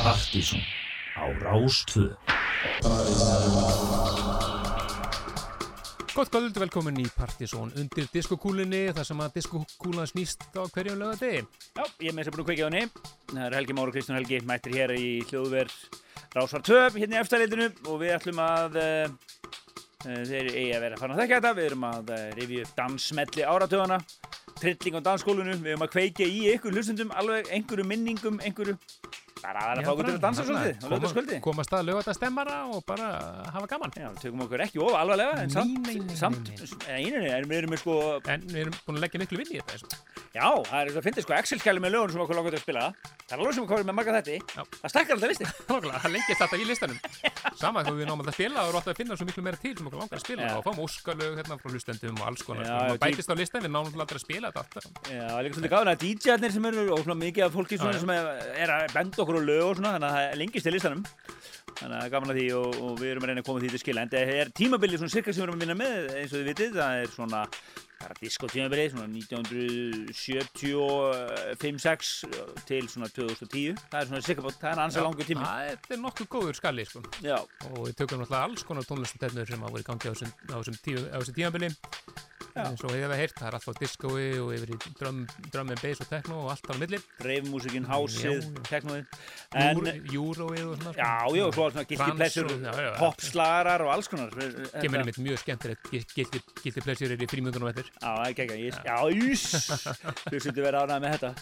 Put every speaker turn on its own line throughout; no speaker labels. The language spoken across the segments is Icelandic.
Partíson á Rástvö
Gott kvöld, velkomin í Partíson undir diskokúlinni, þar sem að diskokúlan snýst á hverjum lögadegi.
Já, ég er með þess að búin að kveikja á henni. Það er Helgi Máru Kristján Helgi, mættir hér í hljóðverð Rásvar 2 hérna í efstæðleitinu og við ætlum að uh, þeir eigi að vera að fara að þekka þetta. Við erum að uh, rifja upp dansmelli áratöðana, trilling á dansskólinu, við erum að kveikja í ykkur hlustundum, alveg einhverju minningum, einhverju bara að fá okkur til að dansa svolítið á lögðarskvöldi.
Koma stað lögadastemmara og bara hafa gaman.
Já, við tökum okkur ekki of alvarlega, en samt, samt,
nei,
eininu, en við erum með sko,
En við erum búin að leggja miklu vinn í þetta.
Já, það er svo að finna sko Excel-skjali með lögun sem okkur langar til að spila. Það er alveg sem okkur með marga þetta,
Já.
það stakkar alltaf.
Nákvæmlega, það lengist þetta í listanum. Sama þegar við náum að spila og rátt að finna svo miklu meira til sem okkur langar að spila og fáum óskalög hérna frá hlustendum og alls konar.
Já,
já, bætist á listan, við náum alltaf að spila þetta.
Já, það er líka svolítið gáðan að DJ-arnir sem eru og svona mikið af fólki sem er, er að benda okkur á lög og svona þannig að það er lengist til listanum. Þannig að er að því og, og við erum að reyna að koma því til skila. En það er tímabilið svona cirka sem við erum að vinna með eins og þið vitið, það er svona er diskotímabilið, svona 1975-6 til svona 2010 það er svona cirka bát, það er ansa langur tími.
Það er nokkuð góður skalli, sko.
Já,
og við tökum náttúrulega alls konar tónlistendefnur sem hafa verið í gangi á þessum, á eins og hefur heyrt, það er alltaf diskói og yfir í and bass og techno og allt á milli.
Reifmúsikin, hásið, en
Júróið og svona sko.
Já, já, svona gildi
Trans
plessur,
og-
alls konar.
Kemur einmitt mjög skemmtilegt gildi, gildi plessur er í frímjöndunum eftir.
Já, ekki ekki, já, júss, þú svolítið verið ánægð með þetta.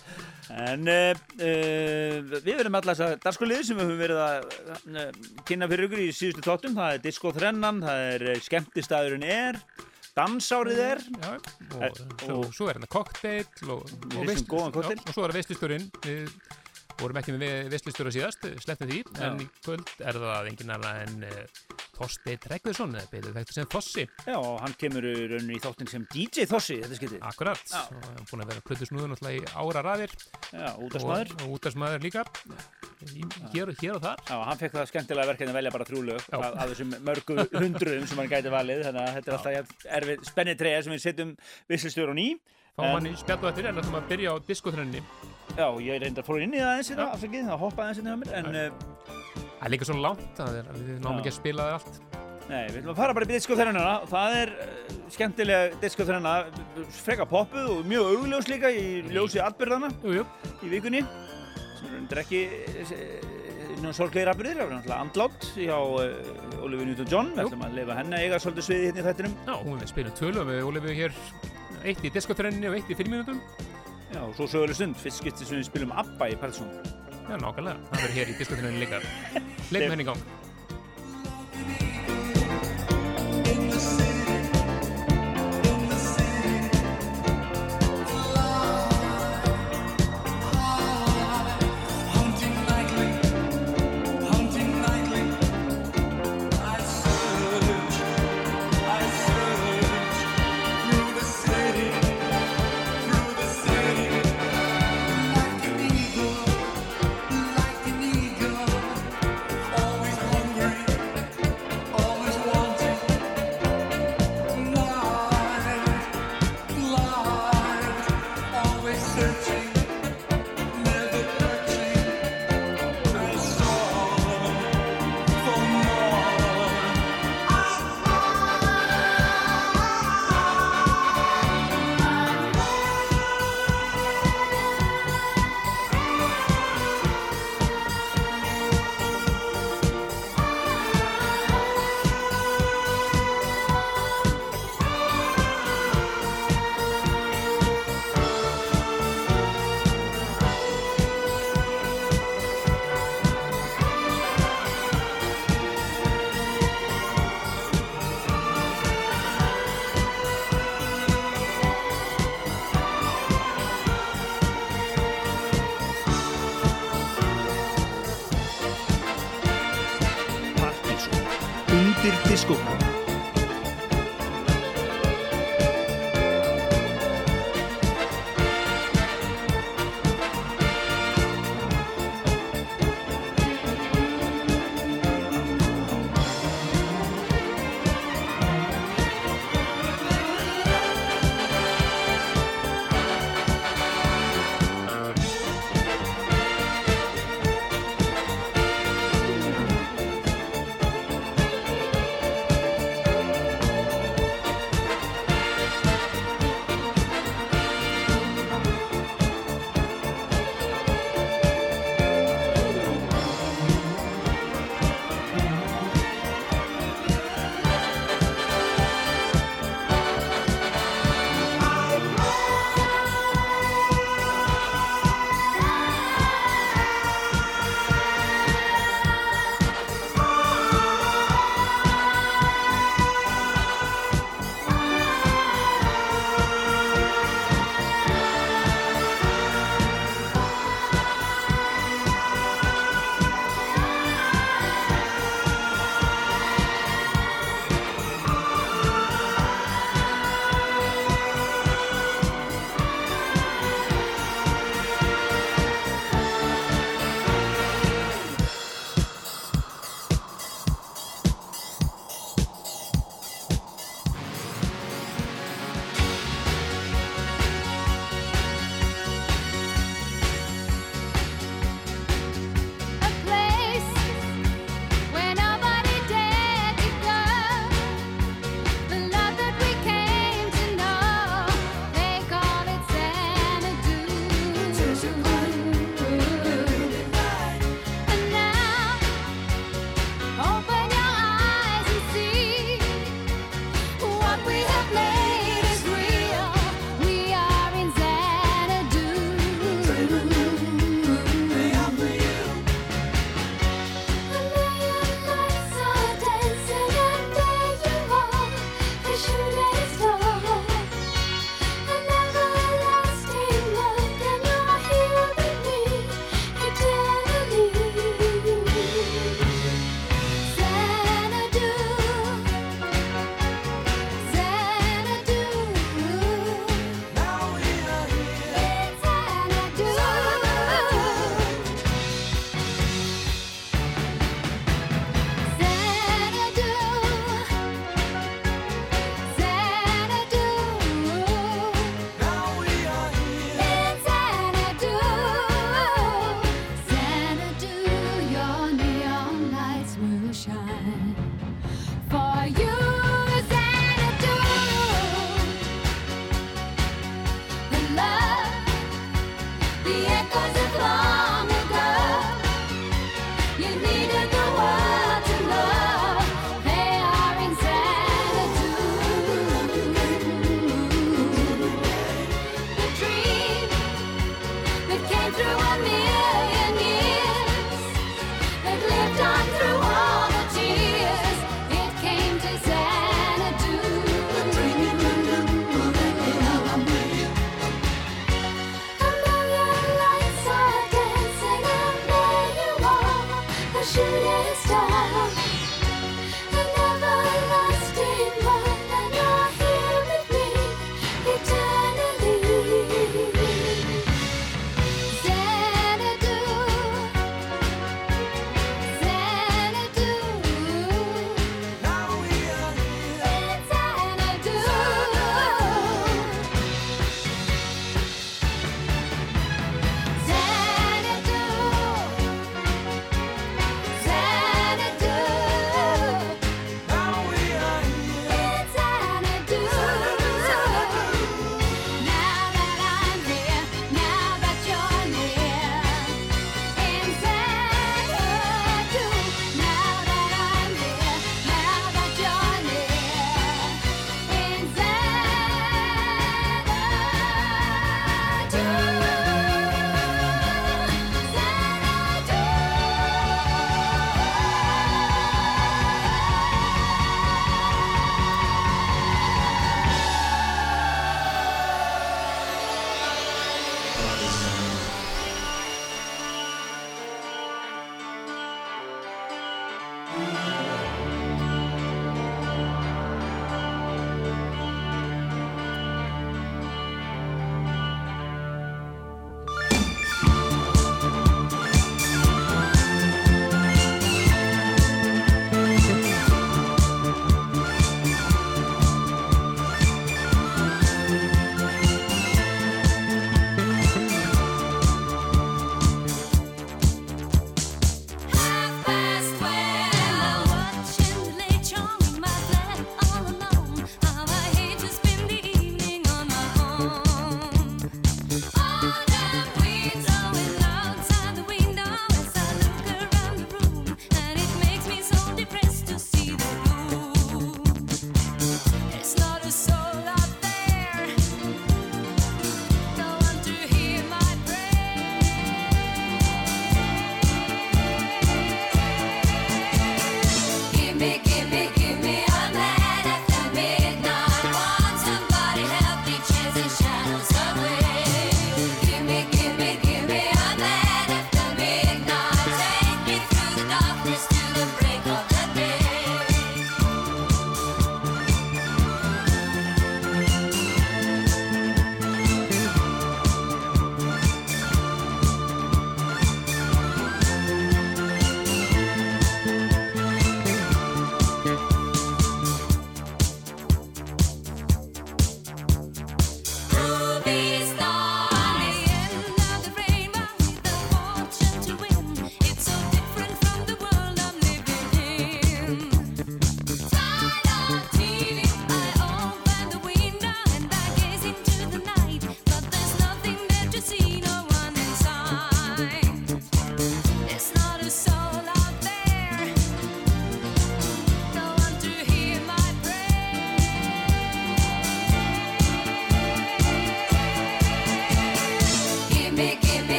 En uh, uh, við verum alltaf þess að dagskolið sem við höfum verið að uh, kynna fyrir ykkur í síðustu tóttum. Það er Disco Þrennan, það er Skemmtistæðurinn er, Dansárið er,
Já, og,
Eh,
svo,
og-
svo er hérna kokteil og, og, og svo er veislisturinn við vorum ekki með veislistur á síðast sleppum því,
Já.
en í kvöld er það engin annað en uh, Þorsteinn Tryggvason eða betur þetta sem Þossi
já, og hann kemur í rauninni í þáttin sem DJ Þossi, þetta skiptið.
Akkurat, og hann er búin að vera plötusnúður náttúrulega í ára raðir
Já, útastmaður.
og, og útarsmaður líka í, hér, og- hér og þar
Já, hann fekk það skemmtilega verkefni að velja bara þrjú lög
Já.
af, af þessum mörgu hundruðum sem hann gæti valið, þannig að þetta er alltaf erfið spennið treyja sem við setjum visslistur á ný. En-
hann í spjallu eftir en ætlum að byrja á diskotrenninni
Já, ég reyndar fór inn í það eins hérna,
Já.
afsakið, það hoppaði eins hérna hjá mér, en uh,
það er líka svona langt, það er, við náum ekki að spila það allt.
Nei, við ætlum að fara bara í diskoþrennuna það er uh, skemmtileg diskoþrenna freka poppuð og mjög augljós líka í ljósi atbyrðana
Jú, jú,
í vikunni. Sem er undir ekki nú sorglegir atbyrðir, það er náttúrulega andlátt hjá uh, Olivia Newton-John við ætlum að leifa henni að eiga svolítið sviði hérna í þættinum.
Já, hún við spilum tölu og við Ólefum hér eitt í diskotrenninni og eitt í fimm mínútum
Já, og svo söguleg stund, fyrst skipti sem við spilum ABBA í Partisón
Já, nákvæmlega, það verður hér í diskotrenninni líka. Leifum henni í gang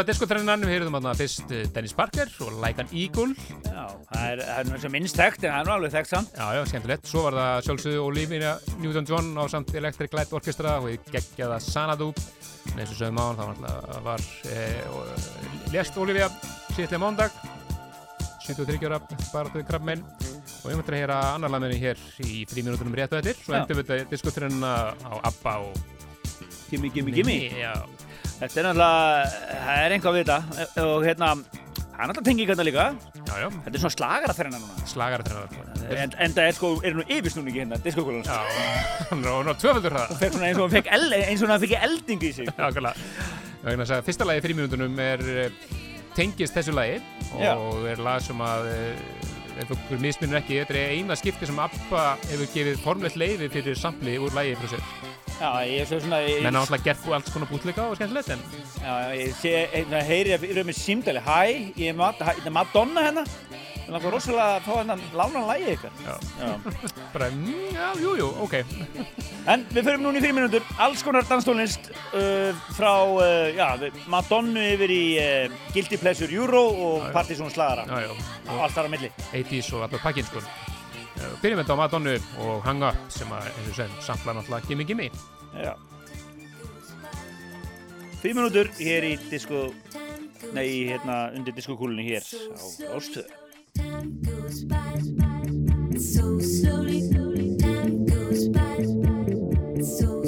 var diskotrennan, við heyrðum þarna fyrst eh, Dennis Parker og Like an Eagle.
Já, það er, er eins og minnst þekkt, en það er alveg þekkt samt.
Já, já, skemmtilegt. Svo var það sjálfsögðu Olivia Newton-John á samt Electric Light Orchestra og við geggjaða Sanadu. En eins og sögum á hann, það var, náttúrulega- var e, lest Olivia síðlega mándag, 73 ára baratuði krabbmenn og við möttum að heyra annar lagmenni hér í fríminútunum rétt og eftir. Svo
Já.
endum við þetta diskotrenna á ABBA og
Gimme, gimme, gimme.
Já,
Þetta er náttúrulega, það er einhvað við þetta og hérna, það er náttúrulega tengingarna líka.
já, já,
Þetta er svona slagaraþrenna núna.
slagara þrennar.
En, en það er sko, er nú yfirsnúningi hérna, diskokúlan.
Já, hann er er tvöfaldur hraða.
Fekk svona eins og hann fekk, elding í sig.
Nákvæmlega. Vegna þess að fyrsta lagi fyrir mínútonum er eh, tengist þessu lagi
Já.
og er lag sem að eh, ef okkur misminnur ekki, þetta er eina skipti sem ABBA hefur gefið formlegt leiði fyrir sampli úr lagi frá sér.
Já, ég svo svona, ég,
Menn á alltaf gert þú alls konar bútleika og skemmtilegt en
já, ég sé, það heyri ég fyrir með símdali, hæ, ég er Madonna hérna. Það náttúrulega rosalega að fá hérna lánan lagi ykkar.
Já.
Já.
bara, mm, já, jú, jú, ok.
En við förum núna í fimm minútur, alls konar danstónlist uh, frá, uh, já, Madonnu yfir í uh, Guilty Pleasure Euro og. Partizón Slagara.
Já, já.
Og allt þar á milli.
80s og allur pakkin, sko. Byrjum þetta á Madonnu og Hang Up sem að, eins og sem, sampla náttúrulega Gimme Gimme.
Já. Fimm minútur hér í disco, nei, hérna undir diskokúlunni hér á Ástöð.
Time goes by so slowly. Time goes by so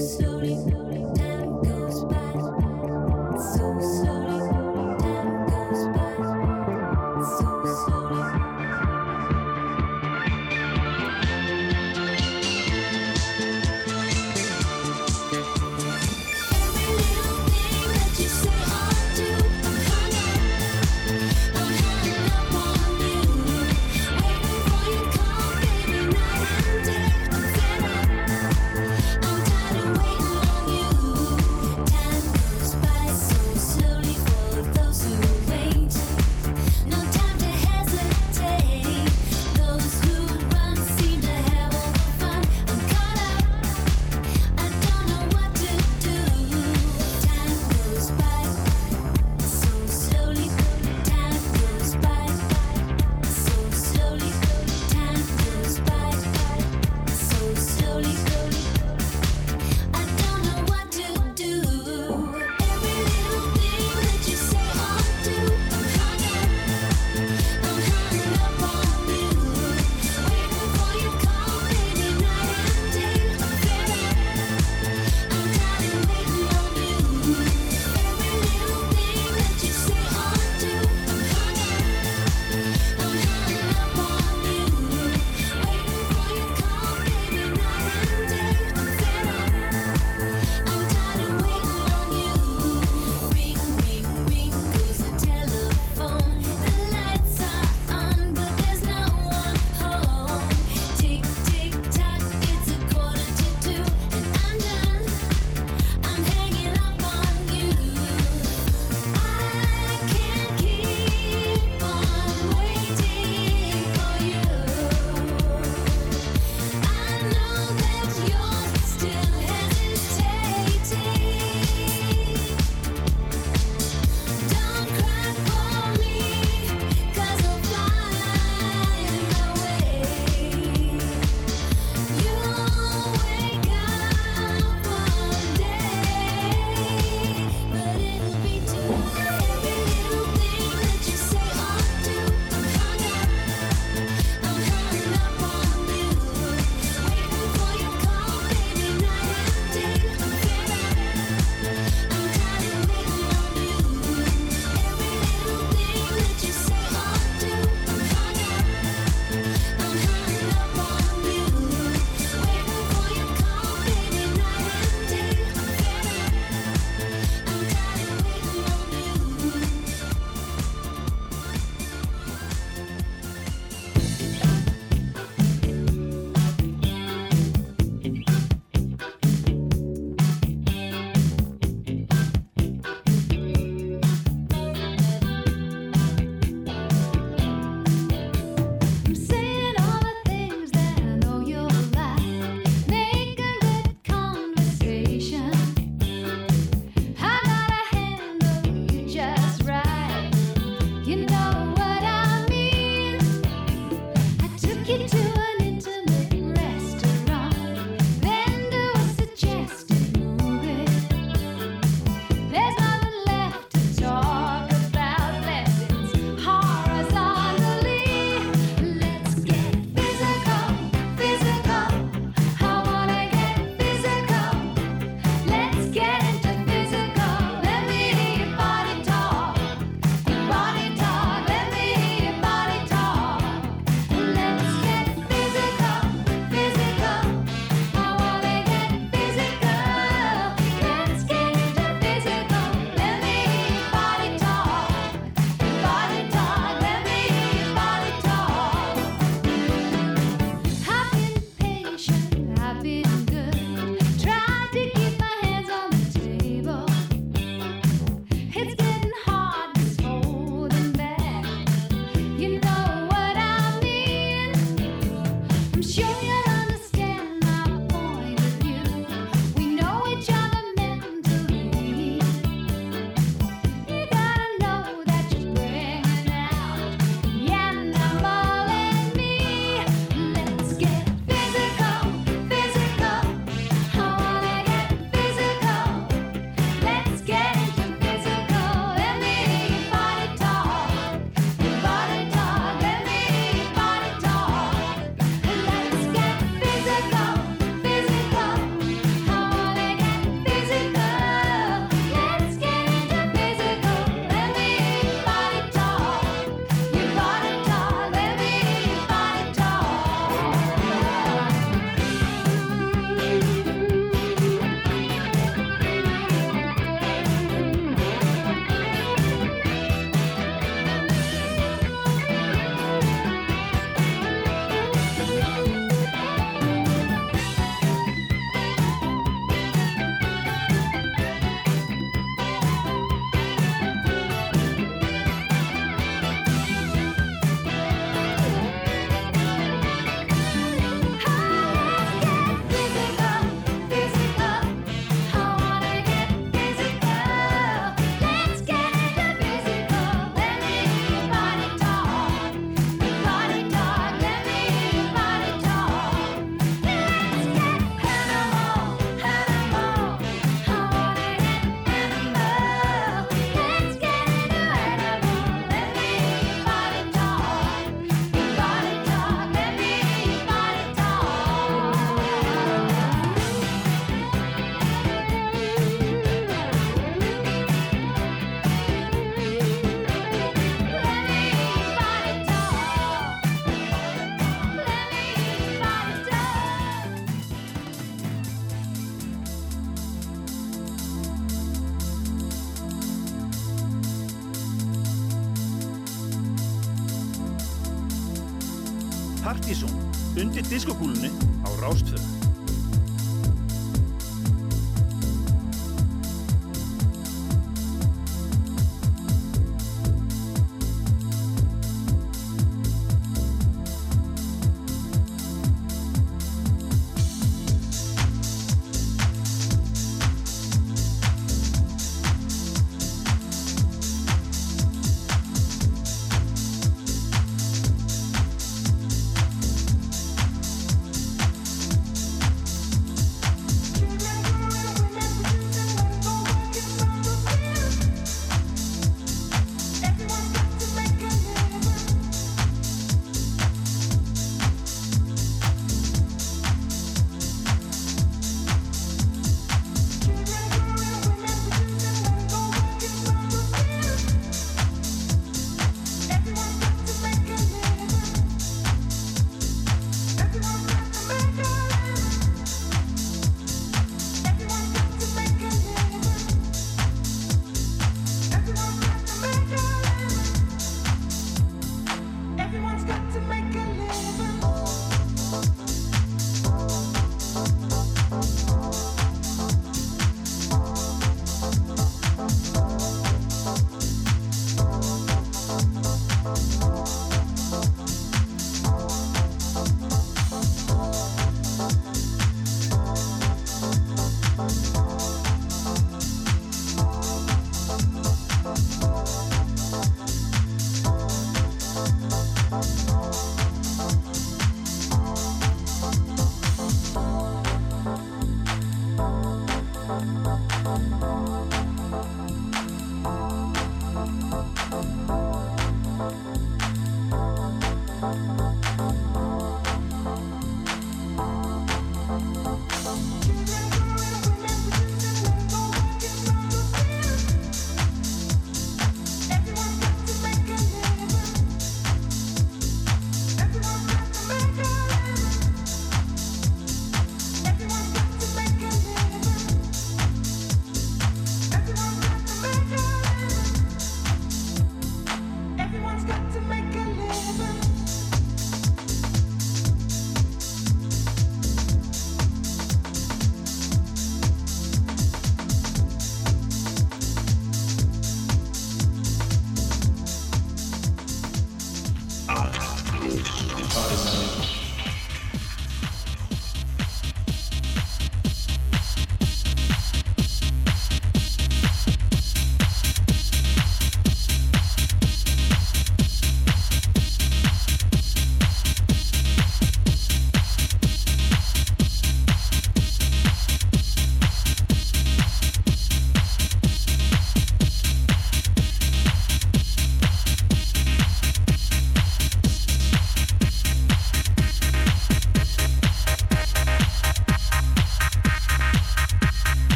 diskokúlunni á Rástvöð.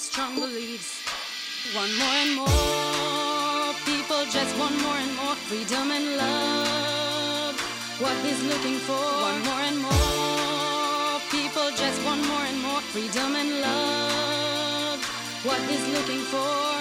their strong beliefs. One more and more people just want more and more freedom and love. What he's looking for. One more and more people just want more and more freedom and love. What he's looking for.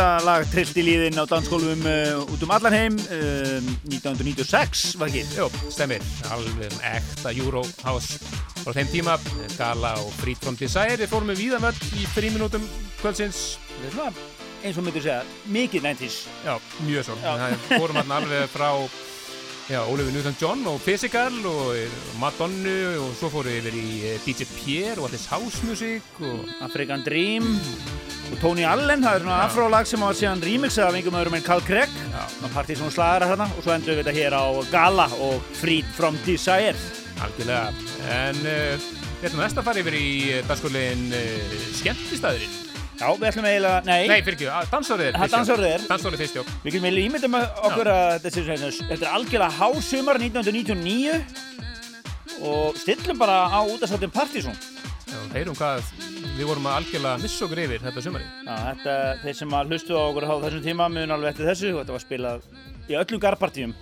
Þetta lag trillt í líðin á dansskólum uh, út um allan heim uh, 1996, var ekki?
Jó, stemmir, alveg ekta Eurohouse frá þeim tíma, Gala og Free From Desire, við fórum með víðanvöld í fríminútum kvöldsins,
eins og myndur segja, mikið 90s.
já, mjög svo, það fórum hann alveg frá Já, Oliver Newton-John og Physical og eh, Madonna og svo fórum við yfir í eh, DJ Pierre og allir house music og
African Dream Tony Allen, það er svona afrólag sem var síðan remixað af einhverjum öðrum en Carl
Já.
og partí sem slagara hérna og svo endur við þetta hér á Gala og Freed From Desire
algjörlega. En uh, við ætlum næst að fara yfir í dagsskólinn uh, skemmtistæðurinn.
Já, við ætlum eiginlega, nei,
Nei, fyrir ekki, dansárið er
Það
fyrst, já.
dansárið er.
Dansárið fyrst, já.
við getum eiginlega ímyndum okkur að þetta, svona- er algjörlega hásumar 1999 og stillum bara á útastáttum Partizón
Já, heyrum hvað við vorum að algjörlega missa okkur yfir þetta sumarið.
Já, þetta, þeir sem að hlustu á okkur á þessum tíma mun alveg eftir þessu þetta var spilað í öllum garpartíum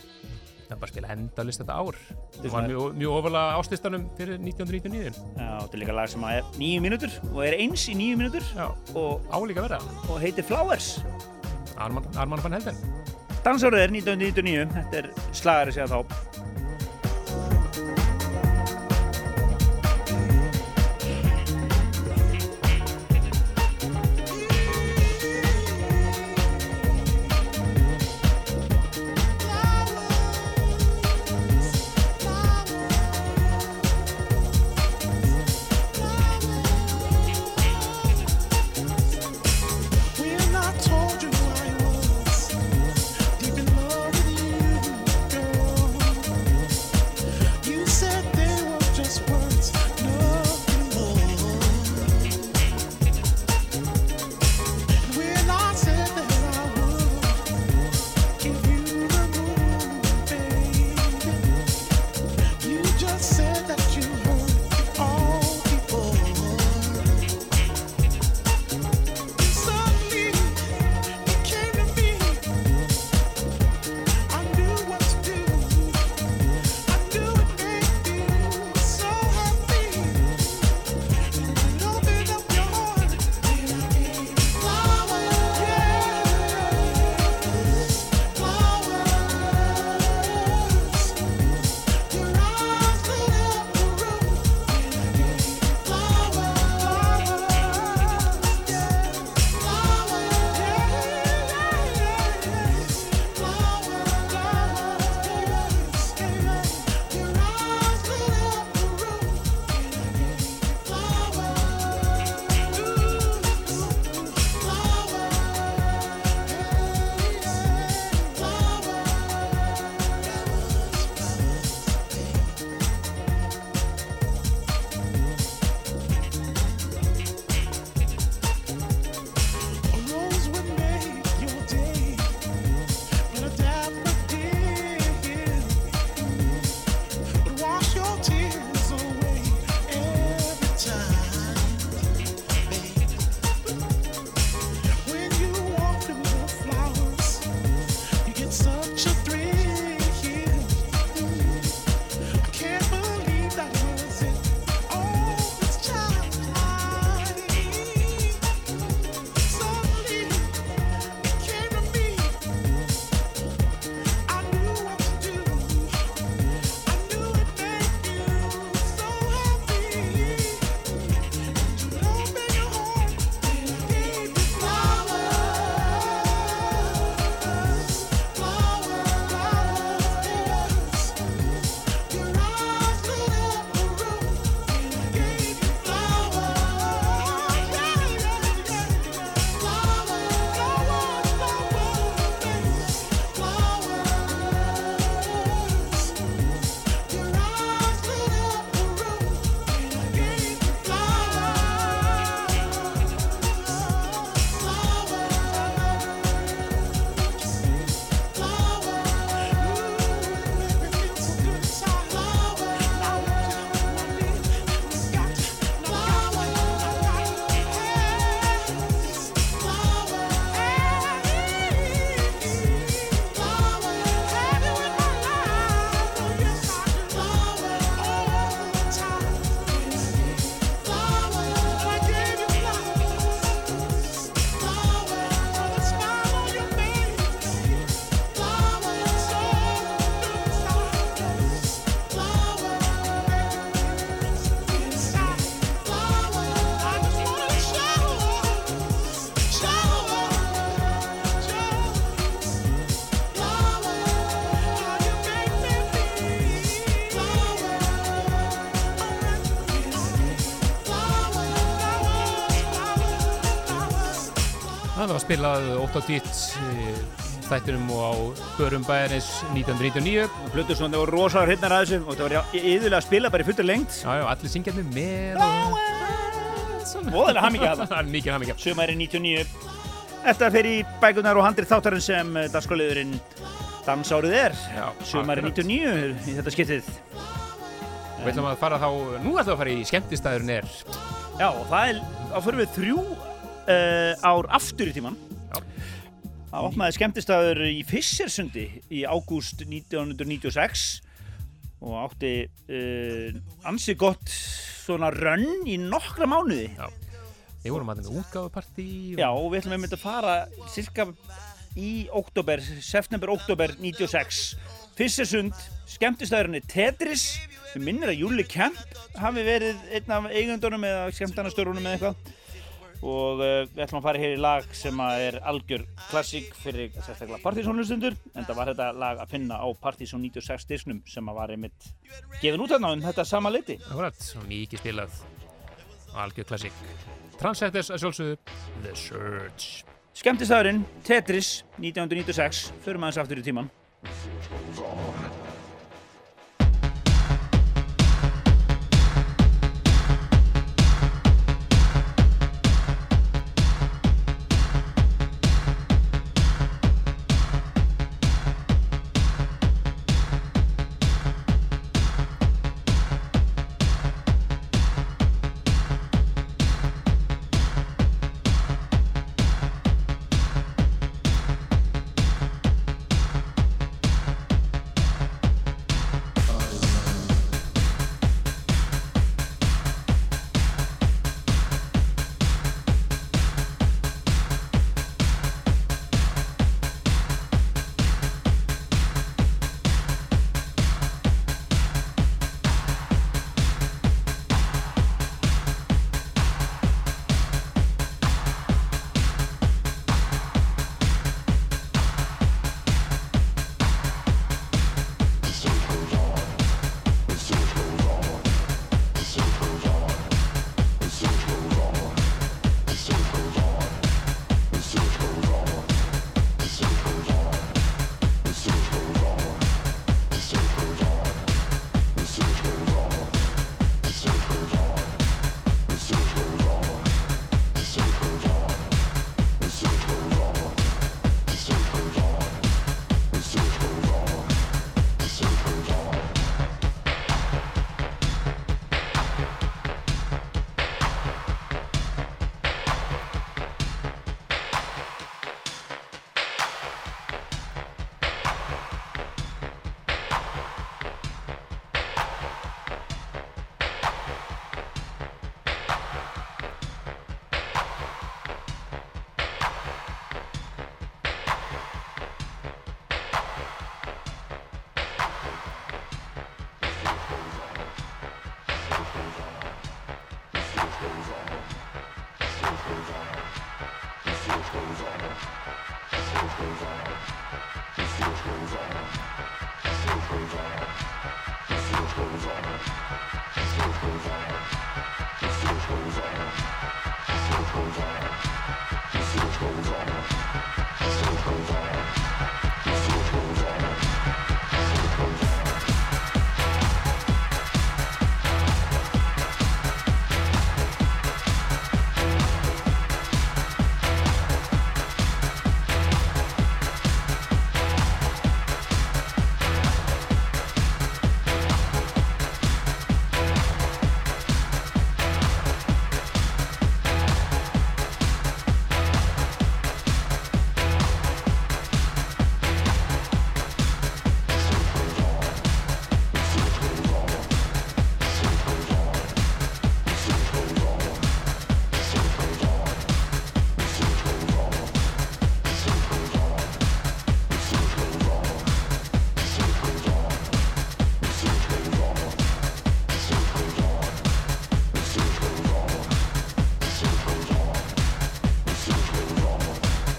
Það var bara að spila endalist þetta ár. Það var mjög, mjög ofalega ástlistanum fyrir 1999.
Já, þetta er líka lag sem er nýju mínútur og er eins í nýju mínútur
Já,
og,
álíka verða.
og heitir Flowers
Arman, Arman van Helden.
Dansárið er 1999, þetta er slagari segja þá
spilað ótt á títt þættinum og á börum bæjarins 1999
Plötur svona, það voru rosalega hreitnar að þessu og það var yðurlega að spila bara í fullur lengt.
Já, já, allir syngjarnir með og
það.
það er mikið hann mikið
Sumæri 99. Þetta fer í bækunar og handrið þáttarinn sem dagskóliðurinn dansárið er. Sumæri
akkurat.
99 í þetta skiptið.
Og við ætlum að fara þá, nú ætlum við að fara í skemmtistæðurinn er
Já, og það er, þá fyrir við þrjú ár aftur í tíman.
Já.
Það opnaði skemmtistæður í Fissersundi í ágúst 1996 og átti uh, ansi gott svona rönn í nokkra mánuði.
Já. Við vorum að með útgáfupartí
Já, og við ætlum einmitt að fara cirka í oktober, september-oktober 96. Fissersund, skemmtistæðurinni Tetris, við minnir að Júli Kemp hafi verið einn af eigendunum eða skemmtarnastörunum eða eitthvað. Og uh, við ætlum að fara hér í lag sem er algjör klassík fyrir sérstaklega partysónlustundur. En það var þetta lag að finna á Partysón 96 disknum sem að var einmitt gefin út þarna um þetta sama leiti.
Akkurat, svo mikið spilað Algjör klassík Transcenders að sjálfsögðu The Surge
Skemmtistæðurinn Tetris 1996, förum aðeins aftur í tíman.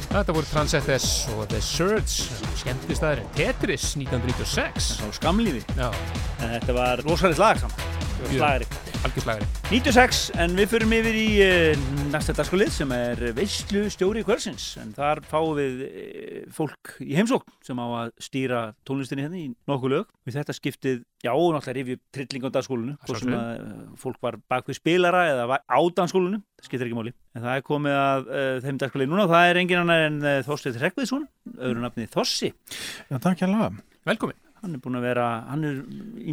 Þetta voru Transcenders og The Surge. Skemmtistæðurinn Tetris 1996
Á skamlífi.
Já,
En þetta var rosalegt lag samt. slagari
algjör slagari
96, en við förum yfir í uh, næsta dagskolið sem er veislu stjóri kvölsins, en þar fáum við uh, fólk í heimsókn sem á að stýra tónlistinni hérna í nokkuð lög. Við þetta skiptið, já, náttúrulega rifið trilling á dagskólinu,
Að
hvort sem að uh, fólk var bak við spilara eða var á dagskólinu, það skiptir ekki máli. En það er komið að uh, þeim dagskolið núna, það er engin annar en uh, Þorsteinn Rekviðsson, öðru nafni Þossi.
Já, takk hérlega.
Hann er búinn að vera, hann er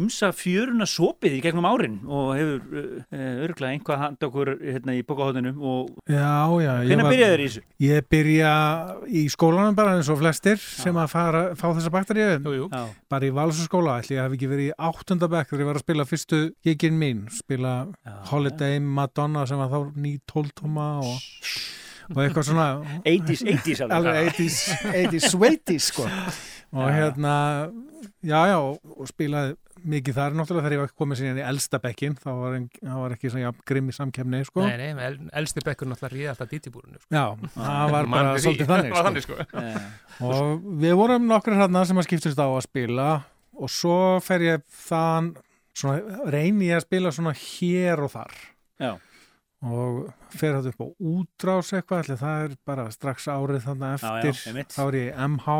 ymsa fjöruna sopið í gegnum árin og hefur uh, örglega einhvað hand okkur hérna í bókahóðinum og
Já, já. ég
Hvenær
var-
byrjaðir í þessu?
Ég byrja í skólanum bara eins og flestir sem að fara, fá þessa.
Já,
Bara í Valsaskóla, ætli ég hef ekki verið í áttundabekk þegar ég var að spila fyrstu gigin mín, spila
já.
Holiday Madonna sem var þá ný tóltóma og, og eitthvað svona
80s, 80s alveg.
alveg 80s, 80s, 80s sko og hérna já já og, og spilaði mikið þar náttúrulega þegar ég var komið síðan í elsta bekkin þá var, en, þá var ekki svona jafn grimm í samkefni sko
Nei, nei, el, elsti bekkur náttúrulega ríða alltaf dítibúrinu sko.
já, það var bara svolítið þannig sko.
þannig sko
Eh,
og við vorum nokkur hérna sem að skiptist á að spila og svo fer ég þann svona, reyni ég að spila svona hér og þar
Já.
og fer þetta upp á útrás eitthvað, ætli það er bara strax árið þannig
Já, já,
eftir
einmitt.
þá er ég MH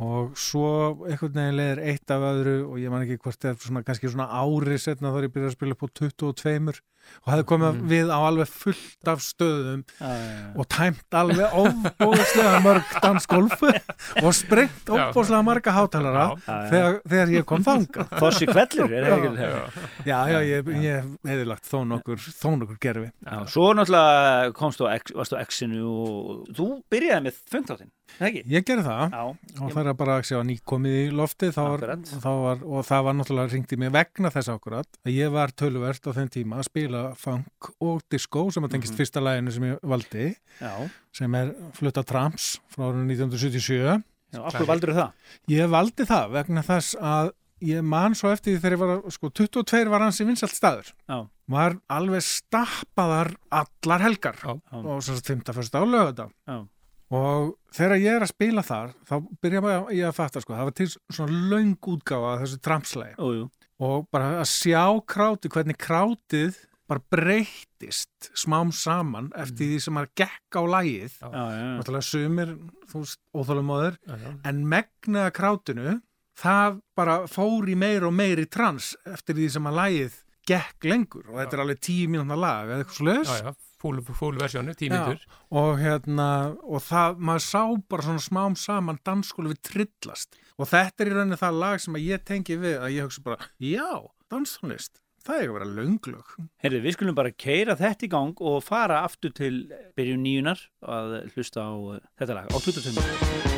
og svo einhvern veginn leiðir eitt af öðru og ég man ekki hvort eða svona, kannski svona ári setna þá er ég byrjað að spila upp á 22 og hefði komið
Mm.
við á alveg fullt af stöðum
já, já, já.
og tæmt alveg óbúðslega mörg dansgolf og sprengt
Já.
óbúðslega marga hátalara
Já,
já.
þegar, þegar ég kom þanga
Þossi kvellur, er það ekki
Já,
það?
já, já, ég, ég hefði lagt þó nokkur, þó nokkur gerfi
Já, svo náttúrulega komst þú á X-inu og þú byrjaði með fungtáttinn, það ekki?
ég gerði það
Já,
og það er bara að sjá nýkomið í lofti þá var, þá var, og það var náttúrulega ringt í mig vegna þess akkurat að ég var töluvert á þeim tíma að spila funk og disco sem að tengist
Mhm.
fyrsta læginu sem ég valdi
já,
sem er Flutta Trams frá árinu 1977
já, okkur valdur það?
Ég valdi það vegna þess að ég man svo eftir því þegar ég var sko, 22 var hans í vinsalt staður.
Já.
Var alveg stappaðar allar helgar
Já.
Og svo 51. á lögða. Og þegar ég er að spila þar, þá byrja maður ég að fatta, sko, það var til svona löng útgáfa þessu tramslægi og bara að sjá kráti, hvernig krátið bara breyttist smám saman eftir því sem maður gekk á lægið.
Já, já, já.
Náttúrulega sumir, óþálumóður, en megnaða krátinu það bara fór í meir og meir í trans eftir því sem að lagið gekk lengur og þetta er alveg tíu mínúna lag eða eitthvað svo
já, já, fúl, fúl versjónu, tímyndur
og hérna og það, maður sá bara svona smám saman dansskólu við trillast. Og þetta er í rauninni það lag sem að ég tengi við að ég hugsa bara, já, danstónlist það er ekki að vera lönglög
Herri, við skulum bara keira þetta í gang og fara aftur til byrjun nýjunar að hlusta á uh, þetta lag, á 22.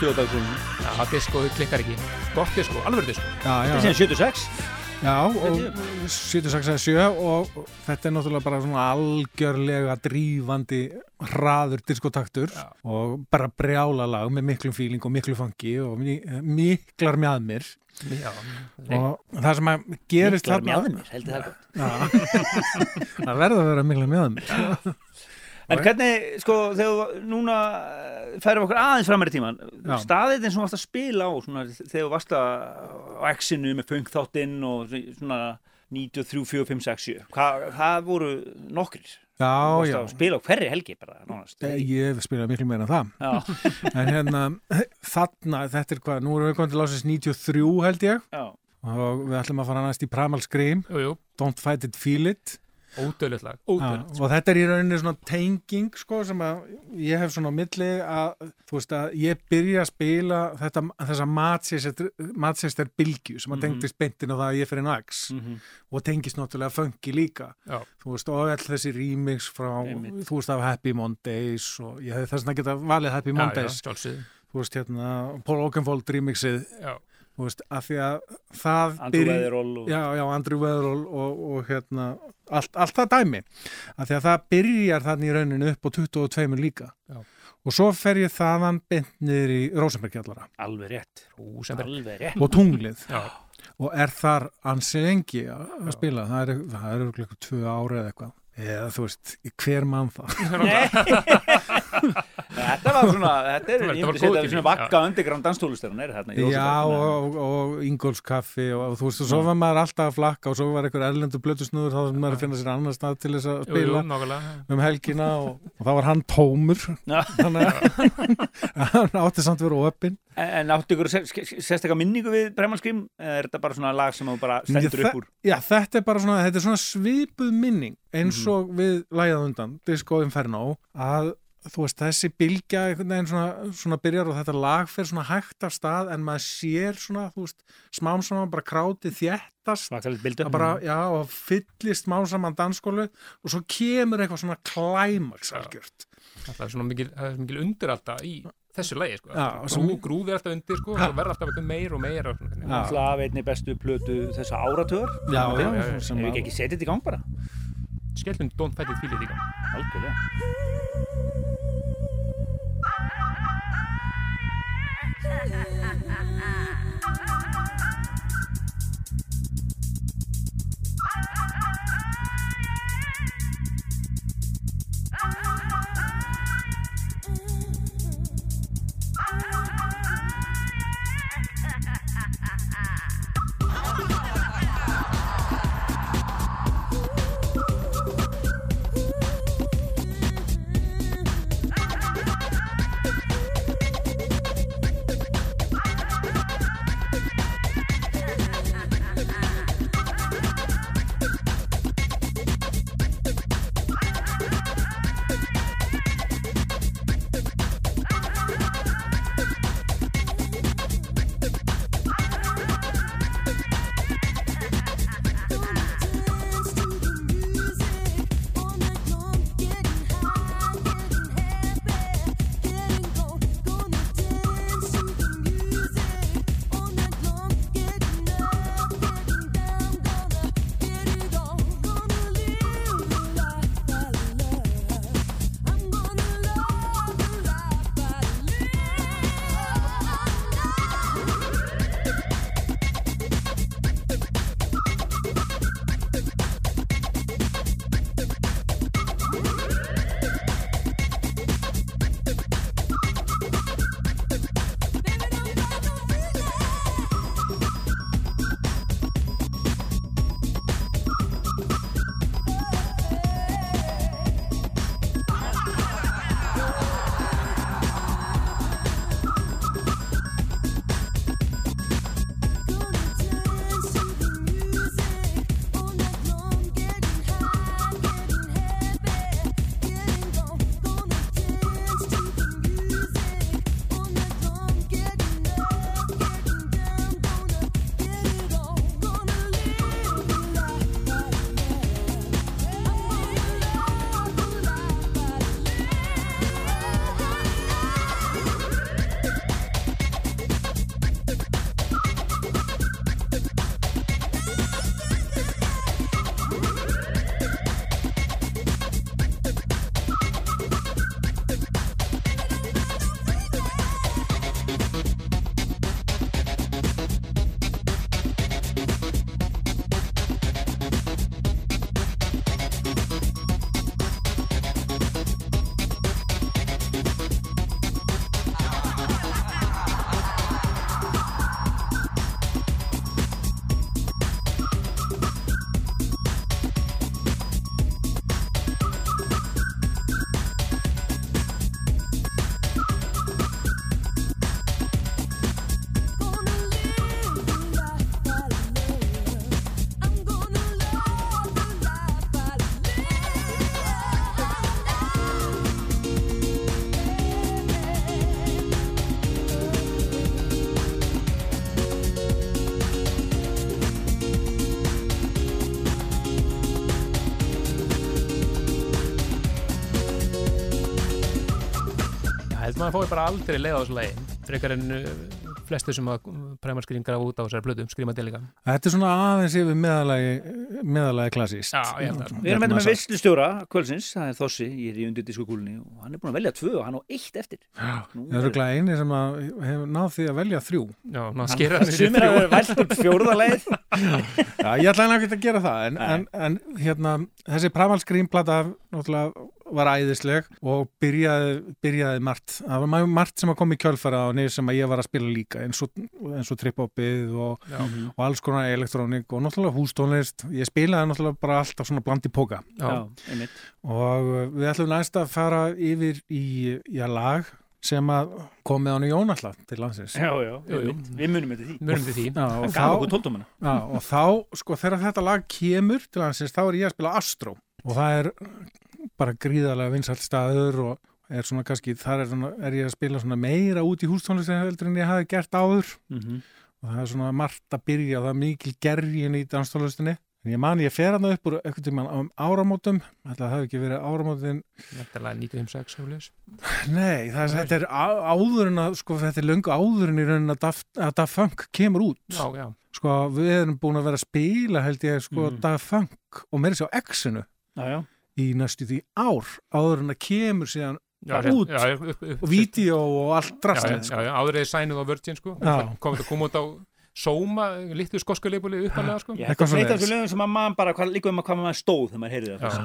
Stjóðdagsgrunum.
Já, diskoðu klikkar ekki. Gott disko, alveg disko.
Já, já.
Þetta er síðan 76.
Já, og 76 eða 7 og þetta er náttúrulega bara svona algjörlega drífandi hraður diskotaktur og bara brjála lag með miklum fíling og miklu fangi og mi miklar mjadmir
Já,
og það sem að gerist
Miklar mjaðmir, heldur það gott.
Já, það verður að vera miklar mjadmir
En hvernig, sko, þegar núna eh, færum okkur aðeins framar í tíman
Já.
staðið eins og þú varst að spila á svona, þegar þú varst að á X-inu með funkþáttinn og svona 93, 4, 5, 6, 7 Hvað, það voru nokkrir
Já,
Þú varst
já.
að spila á hverri helgi bara nánast
Eh, Ég hef spilað miklu meira en það
Já.
En hérna, þarna, þetta er hvað, nú erum við komið til ásins 93 held ég
Já.
og við ætlum að fara næst í Primal Scream
jú, jú.
Don't Fight It, Feel It
Ódöðlegt lag,
Já,
ódöðlegt.
og þetta er í rauninni svona tenging sko sem að ég hef svona á milli að þú veist að ég byrja að spila þetta, þessa Manchester bylgju sem að
Mhm.
tengdist beintin á það að ég fyrir Nax
Mhm.
og tengist náttúrulega funky líka
Já.
þú veist og all þessi remix frá
Einmitt.
þú veist af Happy Mondays og ég hef þess að geta valið Happy
Já,
Mondays
já, sjálfsögðu.
þú veist hérna Paul Oakenfold remixið
Já.
Þú veist af því að það
Andrew
byrj-
Weatherall og-
já, já, Andrew Weatherall og, og hérna allt, allt það dæmi. Af því að það byrjar þannig í rauninu upp á 22 líka.
Já.
og svo fer ég þaðan beint niður í Rosenbergjallara
Alveg rétt. Alveg rétt.
Og tunglið.
Já.
og er þar ansi lengi að spila. Það er, það er örugglega eitthvað tvö ári eða eitthvað eða þú veist, hver mann það?
Þetta var svona, þetta er,
Þetta
svona vakka er þarna í
Já, og, og Ingolfs kaffi og, og þú veist, og svo var maður alltaf að flakka og svo var einhver erlendur blötusnúður þá var maður að finna sér annar stað til þess að
Jú, jú,
spila
nákvæmlega.
um helgina og, og þá var hann tómur. Þannig að hann átti samt að vera opinn
En áttu ykkur sérstaklega minningu við Bremanskrim? Eða er þetta bara svona lag sem þú bara stendur upp úr?
Já, þetta er bara svona, þetta er svona svipuð minning eins
Mhm.
og við lægað undan Disco Inferno að þú veist, þessi bylgja einhvern veginn svona, svona byrjar og þetta lag fer svona hægt af stað en maður sér svona, þú veist, smám saman bara krátið að bara, já, og fyllist smám saman dansskólu og svo kemur eitthvað svona klæmaks algjört
Það er svona mikil, það er mikil undir alltaf í þessu lægi sko.
Já,
Grú, grúði alltaf undir sko og verði alltaf eitthvað meir og meir
alltaf einni bestu plötu þessa áratöður
sem við
ekki setjum þetta í gang bara?
Skellum Don't Fight It Feel It í gang.
Algjörlega.
Ah! ah. Maður fóði bara aldrei leið á þessu lagi frekar en uh, flestu sem að Scream grafa út á þessari blödu skrýma til líka
Þetta er svona aðeins yfir meðalagi, meðalagi klassíst.
Já, ég held að
Við erum með veislustjóra kvöldsins, það er Þossi, ég er í undir diskokúlunni og hann er búin að velja tvö og hann á eitt eftir.
Það eru glæði eini sem að hefur náð því að velja þrjú.
Já, ná skera þessi
Sumir að vera vælt upp fjórðaleið.
Já, ég ætlaði ekki að gera það, en, en, en hérna, þessi Primal Scream plata náttúrulega var æðisleg og byrjaði, byrjaði margt. Það var ma- margt sem að koma í kjölfara á niður sem að ég var að spila líka, eins og, eins og trip-hopið og, og alls konar elektrónik og náttúrulega hústónlist. Ég spilaði náttúrulega bara alltaf svona bland í póka.
Já, einmitt.
Og við ætlum næst að fara yfir í, í að lag sem að komið hann í Jónalla til landsins.
Já, já, einmitt. Við munum eftir því.
Munum við því
Já, og, þá, já, og þá, sko, þegar þetta lag kemur til landsins, þá er ég að spila Astro og það er bara gríðarlega vinsælt staður og er svona kannski, þar er, er ég að spila svona meira út í hústónlistin heldur en ég hafi gert áður
Mhm.
og það er svona margt að byrja og það er mikil gergin í danstónlistinni en ég man ég fer hann upp úr eitthvað tímann um áramótum, ætla að það hafi ekki verið áramótin
Þetta 956 Hjóljus
Nei, það er, þetta er á- áður en að, sko, þetta er löngu áður en í raunin að Daft, að Daft Funk kemur út.
Já, já
Sko, við erum búin að vera að spila, held ég, sko,
Mhm.
Daft Funk og meira sér á X-inu
Já, já.
Í næstu því ár, áður en að kemur síðan
Já,
út
já, upp, upp, upp,
og vídeo og allt drastlið, sko.
áður eða sænuð á Virgin sko komið að koma út á Sóma, litlu skosku leipuli uppalega sko
Ég
Eitthvað
ætla að breyta
svoleiðis.
þessu lögum sem að maður bara, hvað, líka um að hvað maður stóð þegar maður heyrði það.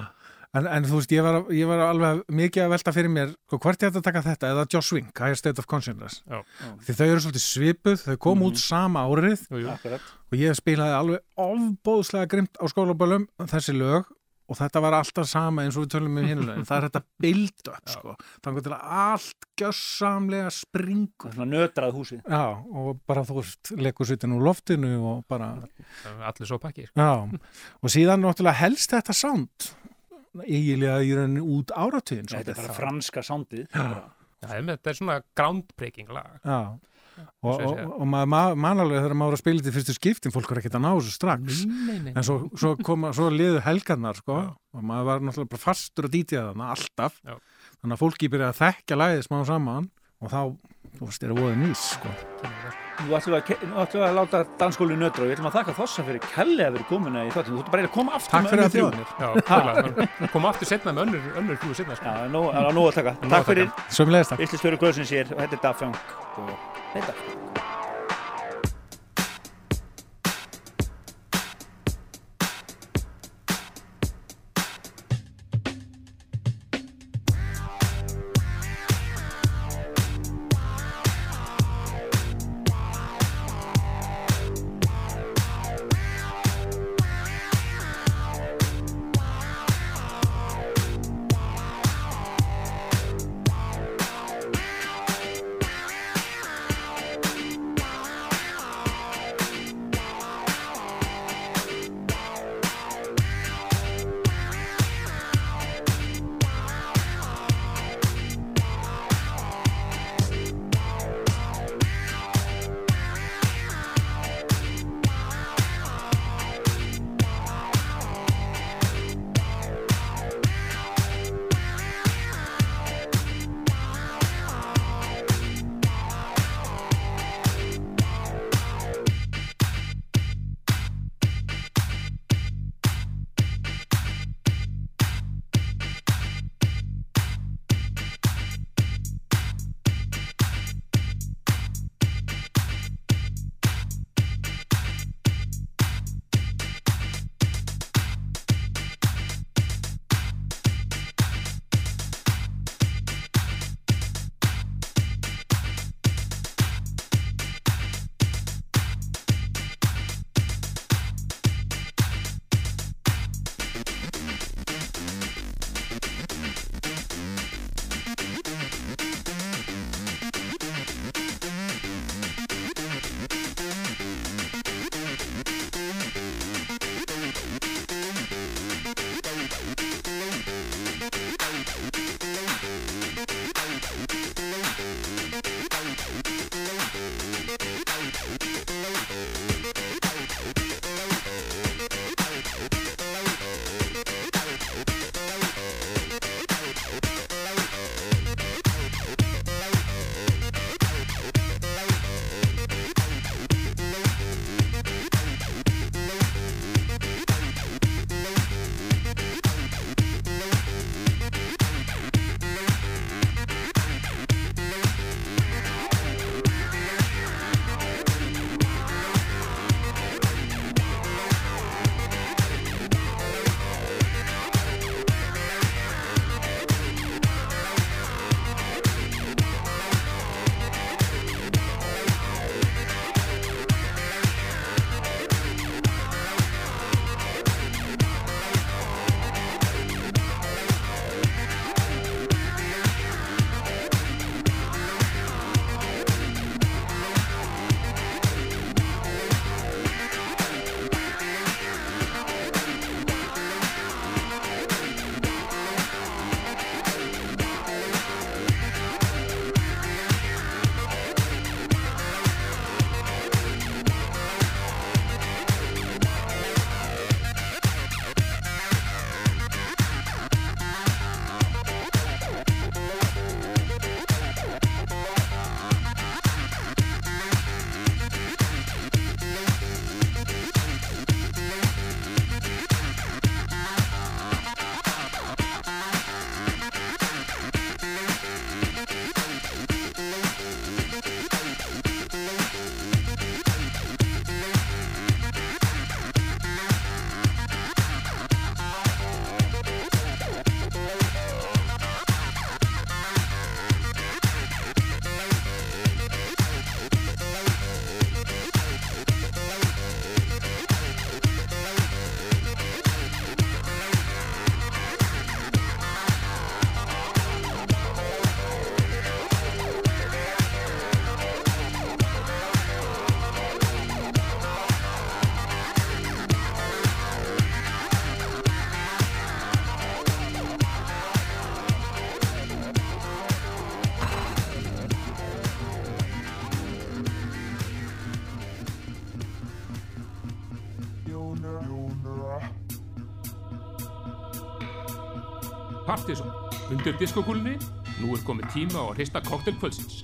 En, en þú veist, ég var, ég var alveg mikið að velta fyrir mér, sko, hvort ég ætti að taka þetta eða Joss Swing, Higher State of Consciousness.
Já.
Því þau eru svolítið svipuð, þau kom út sama árið
Jú, jú.
Og ég spilaði alveg ofbóðslega grimt á skólaböllum þessi lög og þetta var alltaf sama eins og við tölum um hinnulegin það er þetta build up sko. þannig til að allt gjössamlega springur
Svona nötrað húsið.
já, og bara þú veist leikur sýtin úr loftinu og bara
allir svo pakki sko.
og síðan náttúrulega helst þetta sound eiginlega í rauninni út áratugin
Þetta er bara franska.
Já.
Já, einmitt, þetta er svona groundbreaking lag
já og, og, og maður ma man alveg þegar maður var að spila þetta fyrstu skiptin fólk er ekkert að ná þessu strax
nei, nei.
En svo, svo, koma, svo liðu helgarnar sko, og maður var náttúrulega bara fastur að dítja þarna alltaf.
Já.
Þannig að fólki byrjaði að þekkja læðið smá saman og þá, þú veist, er það voðið nýs sko.
Nú ætlum við að, að láta dansskóli nötra og við ætlum að þakka Þossa fyrir kellega fyrir komuna í þáttum. Þú ætlum bara að koma aftur
Takk
með
fyrir
önnur
að
þrjú.
þjóðanir.
Já, klálega. kom aftur setna með önnur, flúi setna sko.
Já, það er nóg- er að taka.
Að
Takk fyrir
takk.
Íslistöru Kvölsins hér og þetta er Dafang og þetta.
Martinsson. Undir diskokúlunni, nú er komið tíma á að hrista koktelkvöldsins.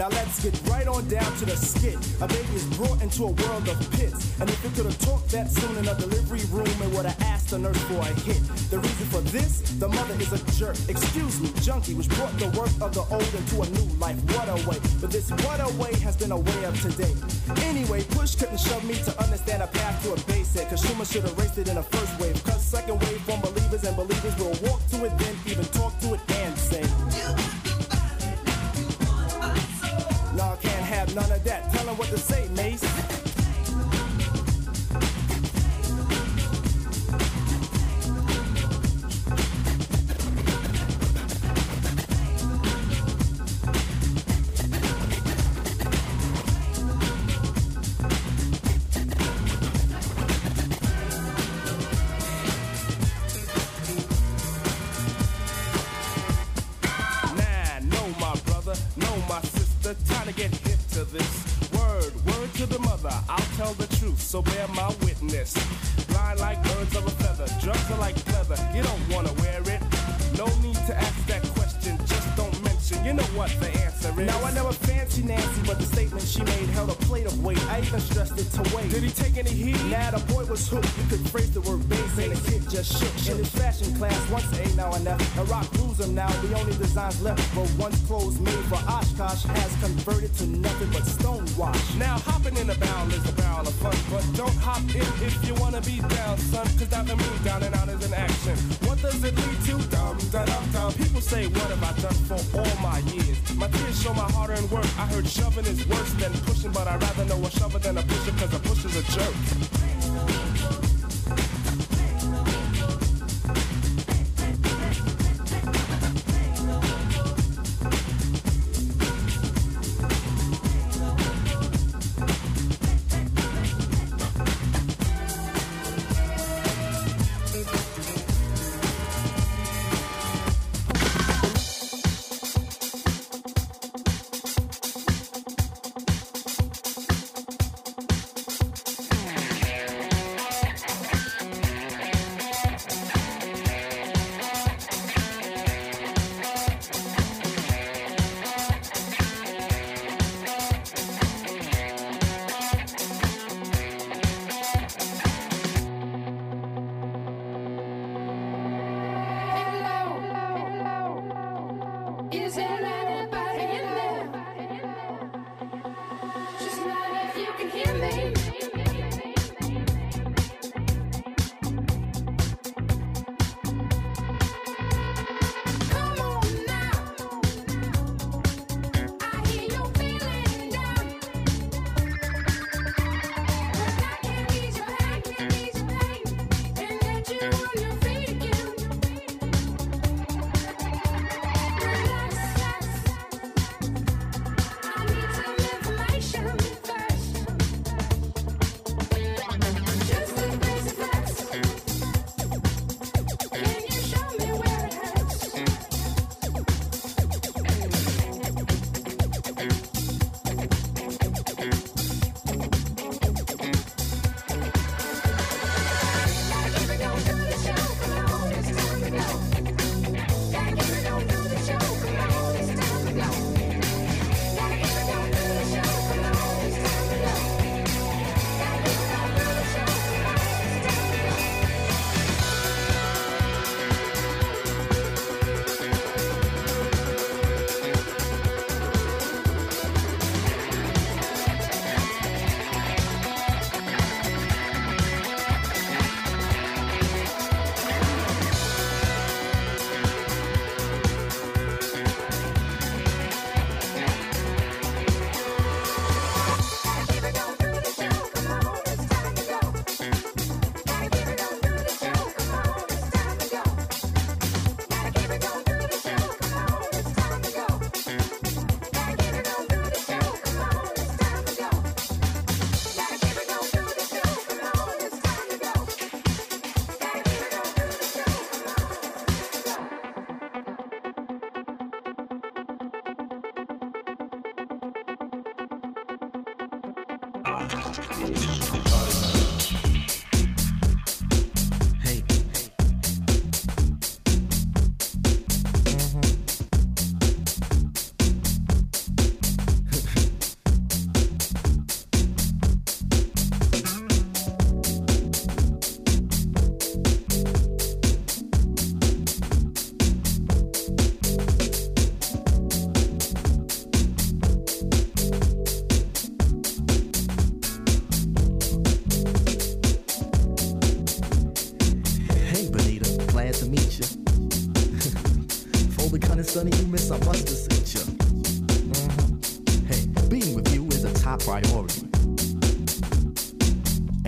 Now let's get right on down to the skit. A baby is brought into a world of pits. And if it could have talked that soon in a delivery room, it would have asked the nurse for a hit. The reason for this, the mother is a jerk. Excuse me, junkie, which brought the work of the old into a new life. What a way. But this what a way has been a way of today. Anyway, push couldn't shove me to understand a path to a basic. Cause Schumer should have raced it in a first wave. Cause second wave from believers and believers will walk to it, then even talk to it and say. None of that. Tell 'em what to say, Mace.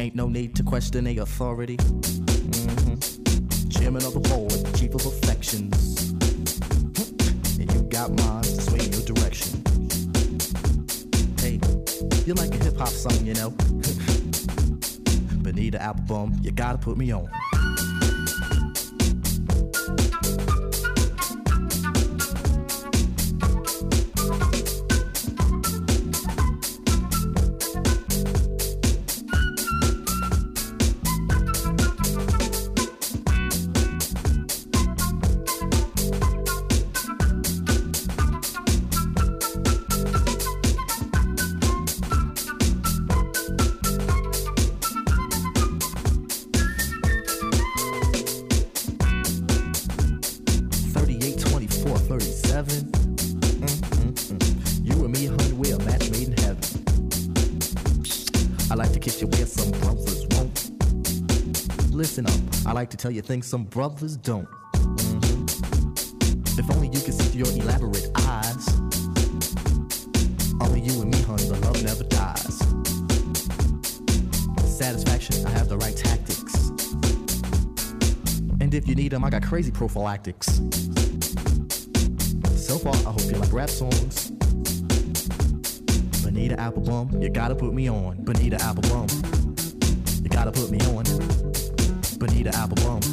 Ain't no need to question a authority. Mhm. Chairman of the board, chief of affections. You got mine to sway your direction. Hey, you're like a hip hop song, you know. Benita Applebum, you gotta put me on. Tell you things some brothers don't. If only you could see through your elaborate eyes. Only you and me, honey, the love never dies. Satisfaction, I have the right tactics. And if you need them, I got crazy prophylactics. So far, I hope you like rap songs. Bonita Applebum, you gotta put me on. Bonita Applebum, you gotta put me on. Bonita Applebum,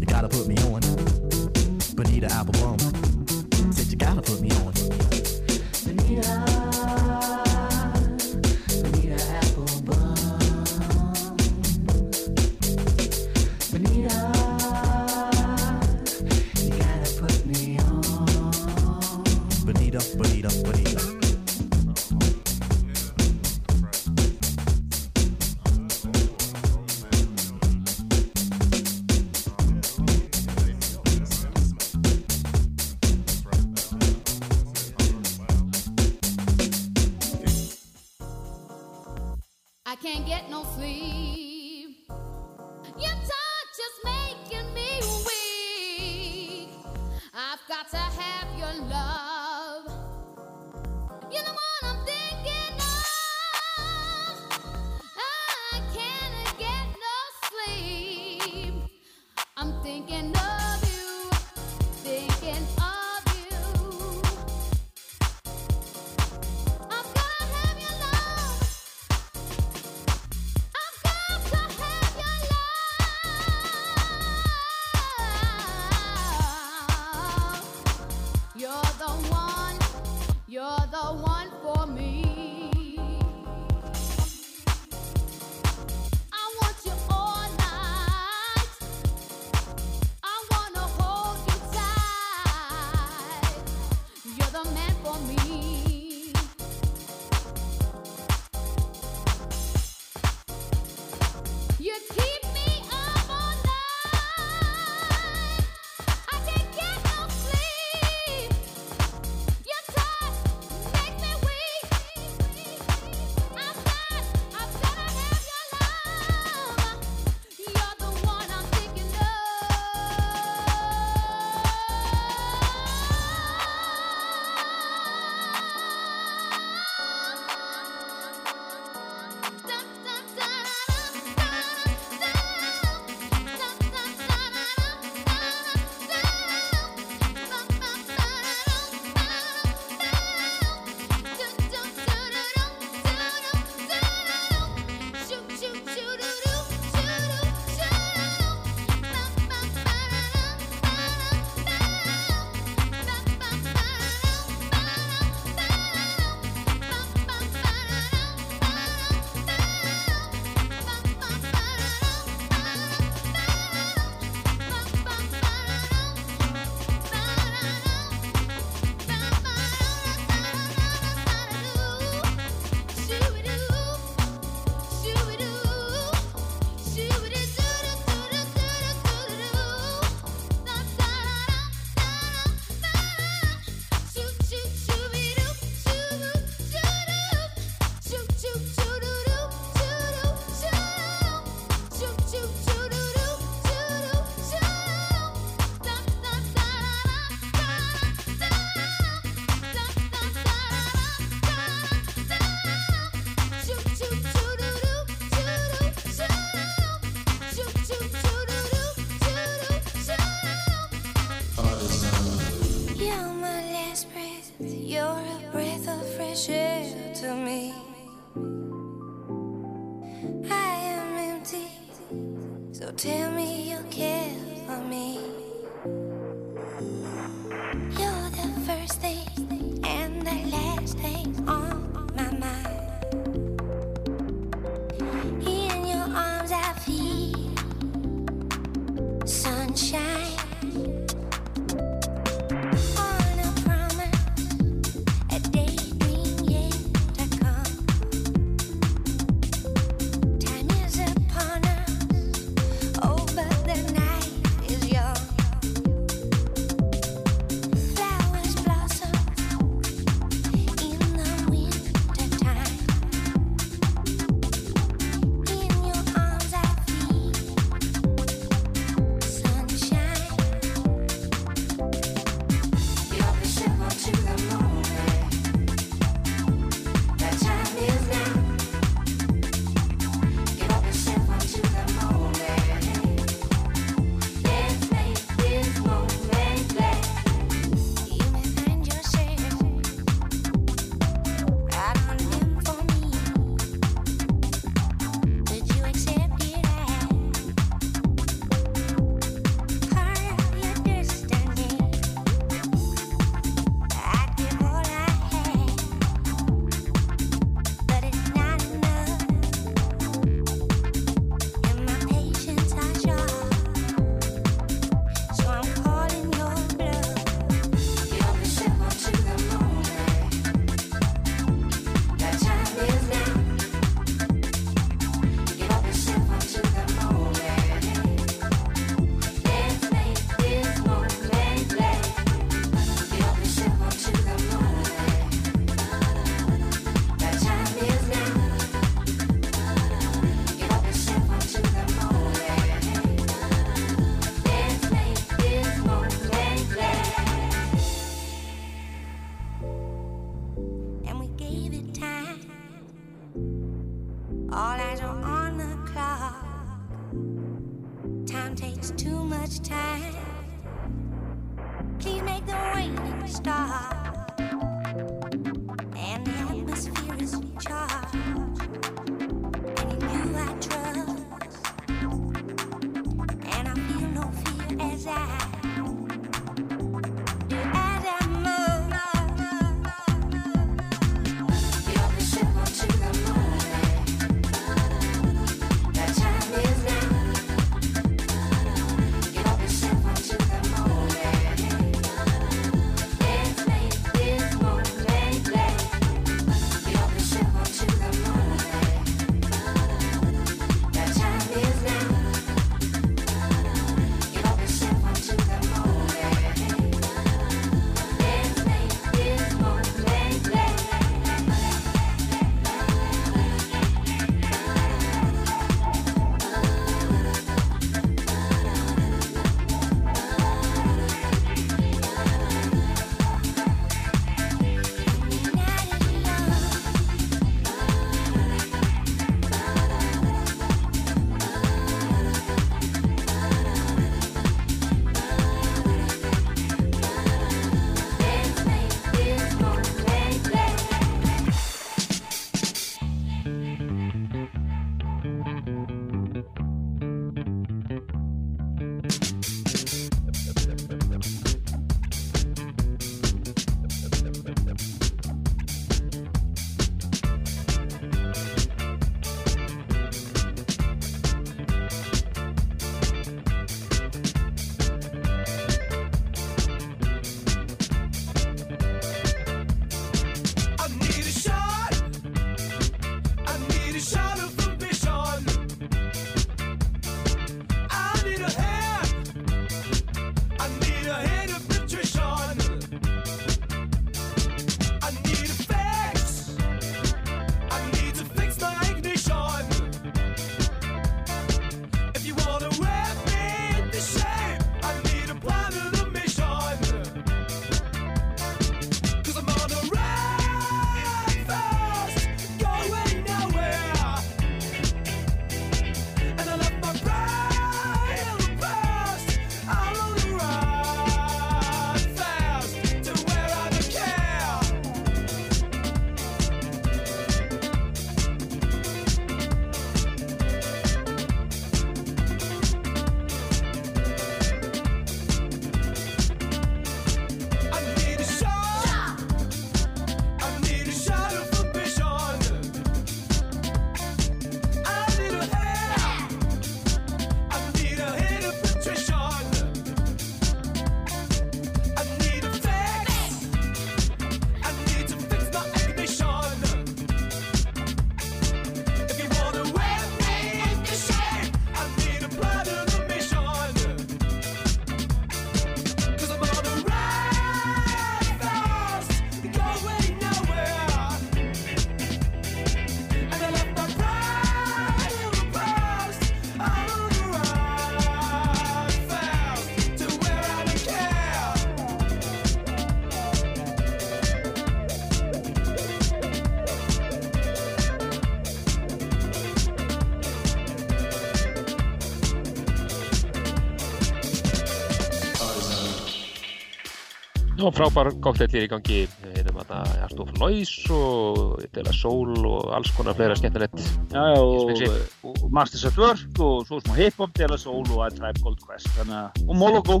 Það var frábær koktellir í gangi. Við erum að Art of Noise og Dela Soul og alls konar fleira skemmtilegt.
Já, og, og Masters at Work og svo smá hip-hop, Dela Soul og A Tribe Called Quest. Þannig og Moloko,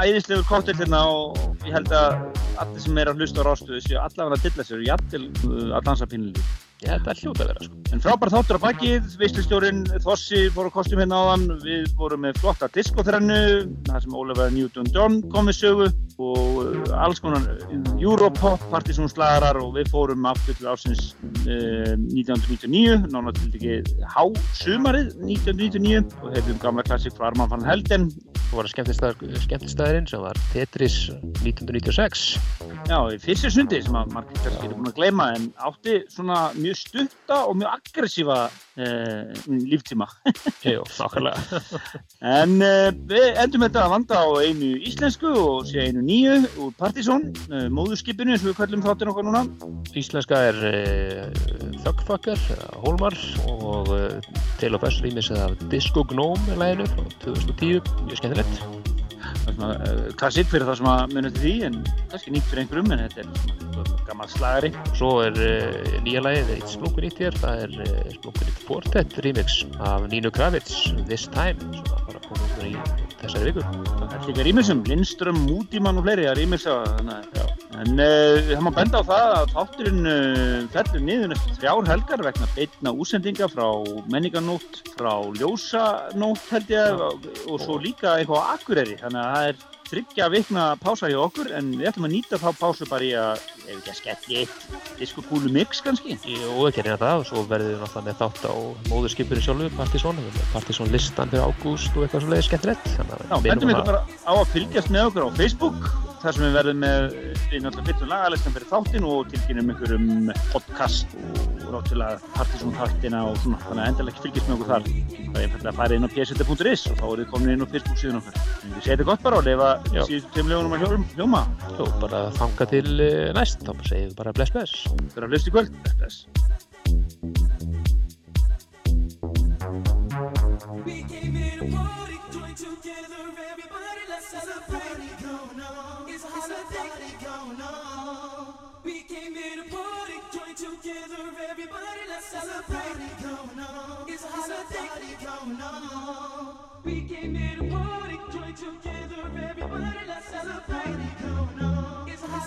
æðislegur kóttel hérna og ég held að allir sem er að hlusta á rástuðu séu allavega að dilla sér og jafnvel uh, að dansa pínlífi.
Ég held að hljóta að vera sko.
En frábær þáttur á bakið, veistlustjórin Þossi á kostum hérna áðan, við vorum með flotta diskotrennu, þar sem Ólafur Newton John kom við sögu og uh, alls konar Europop, partysónslagarar og við fórum aftur til ásins uh, 1999, nána til ekki hásumarið 1999 og hefðum gamla klassik frá Arman van Helden.
Var skemmtistæðurinn sem var Tetris 1996
Já, í fyrsta sundi sem að margir kannski eru búin að gleyma en átti svona mjög stutta og mjög aggressífa uh, líftíma.
Jú, nákvæmlega
En uh, við endum þetta að vanda á einu íslensku og sé einu nýju úr Partizón, uh, móðurskipinu eins og við kallum þáttin okkar núna.
Íslenska er uh, Thugfucker, Hólmar og uh, Tale of Us rýmis af Disco Gnome er læginu frá 2010, mjög skemmtilegt
Það uh, klassik fyrir það sem að munið til því en kannski nýtt fyrir einhverjum en þetta er gammal slagari.
Svo er uh, nýja lagið Eitt Splunkur Ítt hér, það er uh, Splunkur Ítt Quartet remix af Nínu Kravitz This Time, sem var bara komið svona í þessari viku
Það er líka rýmisum, Lindström, Mútimann og fleiri að rýmisa þannig að En uh, það má benda á það að þátturinn uh, fellur niður næstu þrjár helgar vegna beitna úsendinga frá menningarnótt, frá ljósanótt held ég og, og svo líka eitthvað á Akureyri. Þannig að það er þryggja vikna pása hjá okkur en við ætlum að nýta þá pásu bara í að, ef ekki að skelli eitt diskokúlu mix kannski.
Jú, ekki reyna það og svo verðum við náttúrulega með þátt á móðurskipinu sjálfu, Partizón. Partizón listan fyrir ágúst og eitthvað svoleiðis skemmtilegt. Að
Já, bendum ykkur bara á að fylgjast með okkur á Facebook þar sem við verðum með við náttúrulega fyrtum lagalistan fyrir þáttin og tilkynum ykkur um podcast og ráttúrulega Partizón þáttina og svona. Þannig að endilega ekki fylgjast með okkur þar. Það er fært að fara inn á pseta.is og þá eru þið komin inn á Facebook síðan okkur en við þetta gott bara og lefa síðustu tveim lögunum að hljóm- hljóma.
Svo bara þanga til uh, næst, þá segjum við bara bless bless
fyrir að hlusta í kvöld Bless.
We came a on. We came here to party, join together, everybody, let's celebrate. Going on. It's a party, join together, everybody, let's celebrate. Going on.